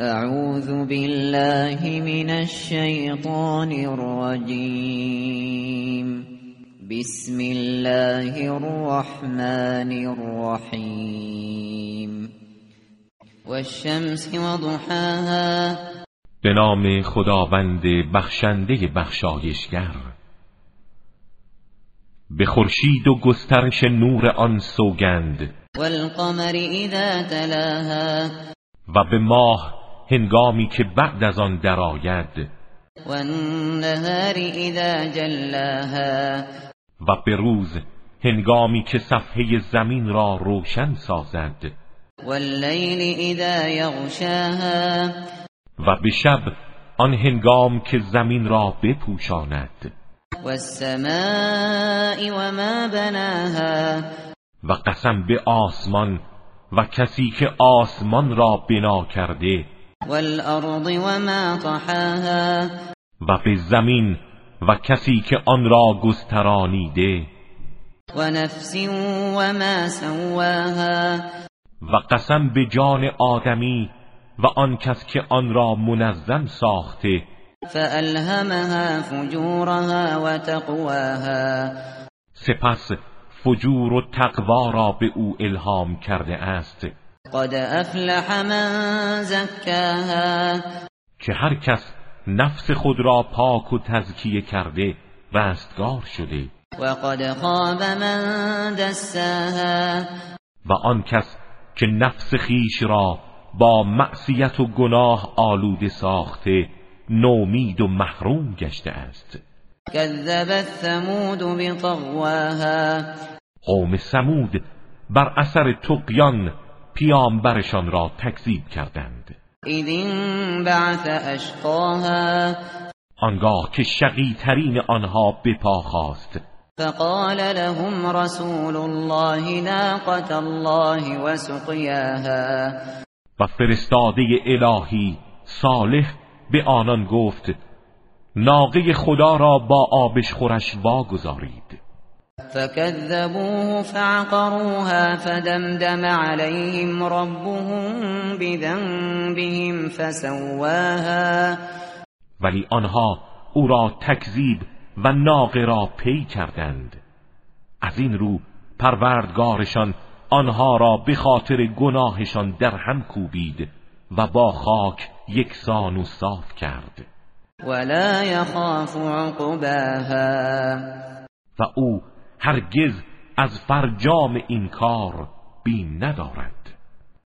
اعوذ بالله من الشیطان الرجیم بسم الله الرحمن الرحیم والشمس وضحاها. به نام خداوند بخشنده بخشایشگر. به خورشید و گسترش نور آن سوگند. والقمر اذا تلاها. و به ماه هنگامی که بعد از آن درآید. والنهار اذا جلاها. و به روز هنگامی که صفحه زمین را روشن سازد. واللیل اذا یغشاها. و به شب آن هنگام که زمین را بپوشاند. والسماء وما بناها. و قسم به آسمان و کسی که آسمان را بنا کرده والارض وما طحاها. و به زمین و کسی که آن را گسترانیده. و نفس وما سواها. و قسم به جان آدمی و آن کس که آن را منظم ساخته. فألهمها فجورها و تقواها سپس فجور و تقوا را به او الهام کرده است. قد افلح من زکاها که هر کس نفس خود را پاک و تزکیه کرده رستگار شده. و قد خواب من دساها و آن کس که نفس خیش را با معصیت و گناه آلوده ساخته نومید و محروم گشته است. كذبت ثمود بطغواها قوم سمود بر اثر تقیان پیامبرشان را تکذیب کردند. انبعث اشقاها آنگاه که شقی ترین آنها بپا خواست فقال لهم رسول الله ناقة الله وسقياها. و فرستاده الهی صالح به آنان گفت ناقه خدا را با آبش خورش واگذارید. فكذبوه فعقروها فدمدم عليهم ربهم بذنبهم فسواها. ولی آنها او را تکذیب و ناقه را پی کردند. از این رو پروردگارشان آنها را به خاطر گناهشان در هم کوبید و با خاک یکسان و صاف کرد. ولا يخاف عقباها. و او هرگز از فرجام این کار بین ندارد.